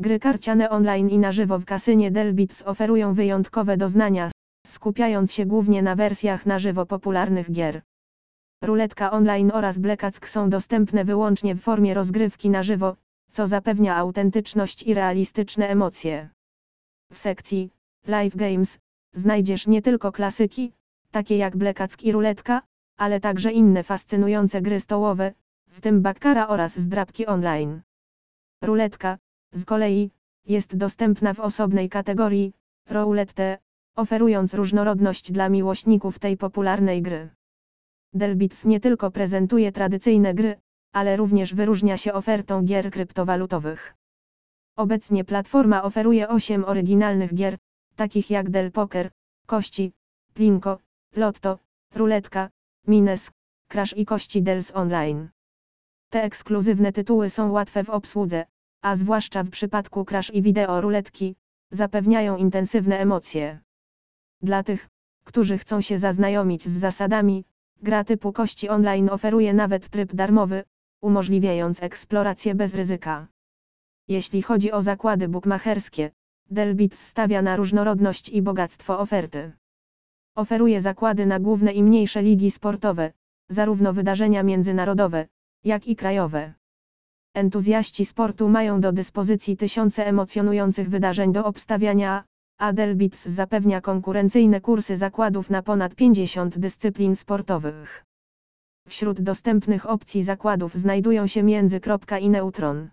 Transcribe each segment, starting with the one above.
Gry karciane online i na żywo w kasynie Delbits oferują wyjątkowe doznania, skupiając się głównie na wersjach na żywo popularnych gier. Ruletka online oraz Blackjack są dostępne wyłącznie w formie rozgrywki na żywo, co zapewnia autentyczność i realistyczne emocje. W sekcji Live Games znajdziesz nie tylko klasyki, takie jak Blackjack i Ruletka, ale także inne fascynujące gry stołowe, w tym Bakkara oraz zdrabki online. Ruletka, z kolei, jest dostępna w osobnej kategorii, Roulette, oferując różnorodność dla miłośników tej popularnej gry. Delbits nie tylko prezentuje tradycyjne gry, ale również wyróżnia się ofertą gier kryptowalutowych. Obecnie platforma oferuje 8 oryginalnych gier, takich jak Del Poker, Kości, Plinko, Lotto, Ruletka, Mines, Crash i Kości Dels Online. Te ekskluzywne tytuły są łatwe w obsłudze, a zwłaszcza w przypadku Crash i wideo ruletki, zapewniają intensywne emocje. Dla tych, którzy chcą się zaznajomić z zasadami, gra typu kości online oferuje nawet tryb darmowy, umożliwiając eksplorację bez ryzyka. Jeśli chodzi o zakłady bukmacherskie, Delbit stawia na różnorodność i bogactwo oferty. Oferuje zakłady na główne i mniejsze ligi sportowe, zarówno wydarzenia międzynarodowe, jak i krajowe. Entuzjaści sportu mają do dyspozycji tysiące emocjonujących wydarzeń do obstawiania, a Delbits zapewnia konkurencyjne kursy zakładów na ponad 50 dyscyplin sportowych. Wśród dostępnych opcji zakładów znajdują się między i neutron.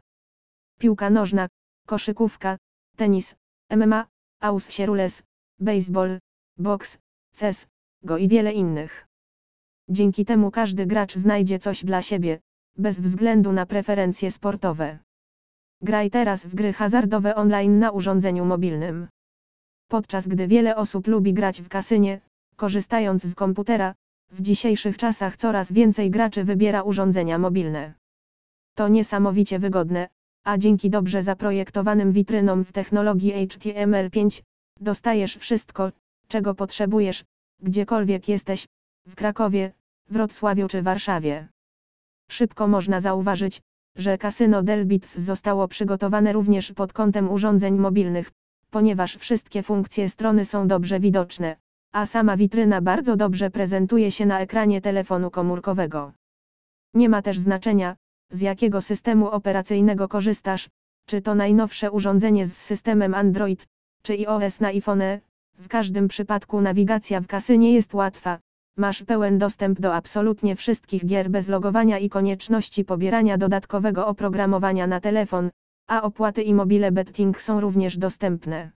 Piłka nożna, koszykówka, tenis, MMA, aussierules, baseball, boks, CES, go i wiele innych. Dzięki temu każdy gracz znajdzie coś dla siebie, bez względu na preferencje sportowe. Graj teraz w gry hazardowe online na urządzeniu mobilnym. Podczas gdy wiele osób lubi grać w kasynie, korzystając z komputera, w dzisiejszych czasach coraz więcej graczy wybiera urządzenia mobilne. To niesamowicie wygodne, a dzięki dobrze zaprojektowanym witrynom w technologii HTML5, dostajesz wszystko, czego potrzebujesz, gdziekolwiek jesteś, w Krakowie, Wrocławiu czy Warszawie. Szybko można zauważyć, że kasyno Delbits zostało przygotowane również pod kątem urządzeń mobilnych, ponieważ wszystkie funkcje strony są dobrze widoczne, a sama witryna bardzo dobrze prezentuje się na ekranie telefonu komórkowego. Nie ma też znaczenia, z jakiego systemu operacyjnego korzystasz, czy to najnowsze urządzenie z systemem Android, czy iOS na iPhone, w każdym przypadku nawigacja w kasynie jest łatwa, masz pełen dostęp do absolutnie wszystkich gier bez logowania i konieczności pobierania dodatkowego oprogramowania na telefon, a opłaty i mobile betting są również dostępne.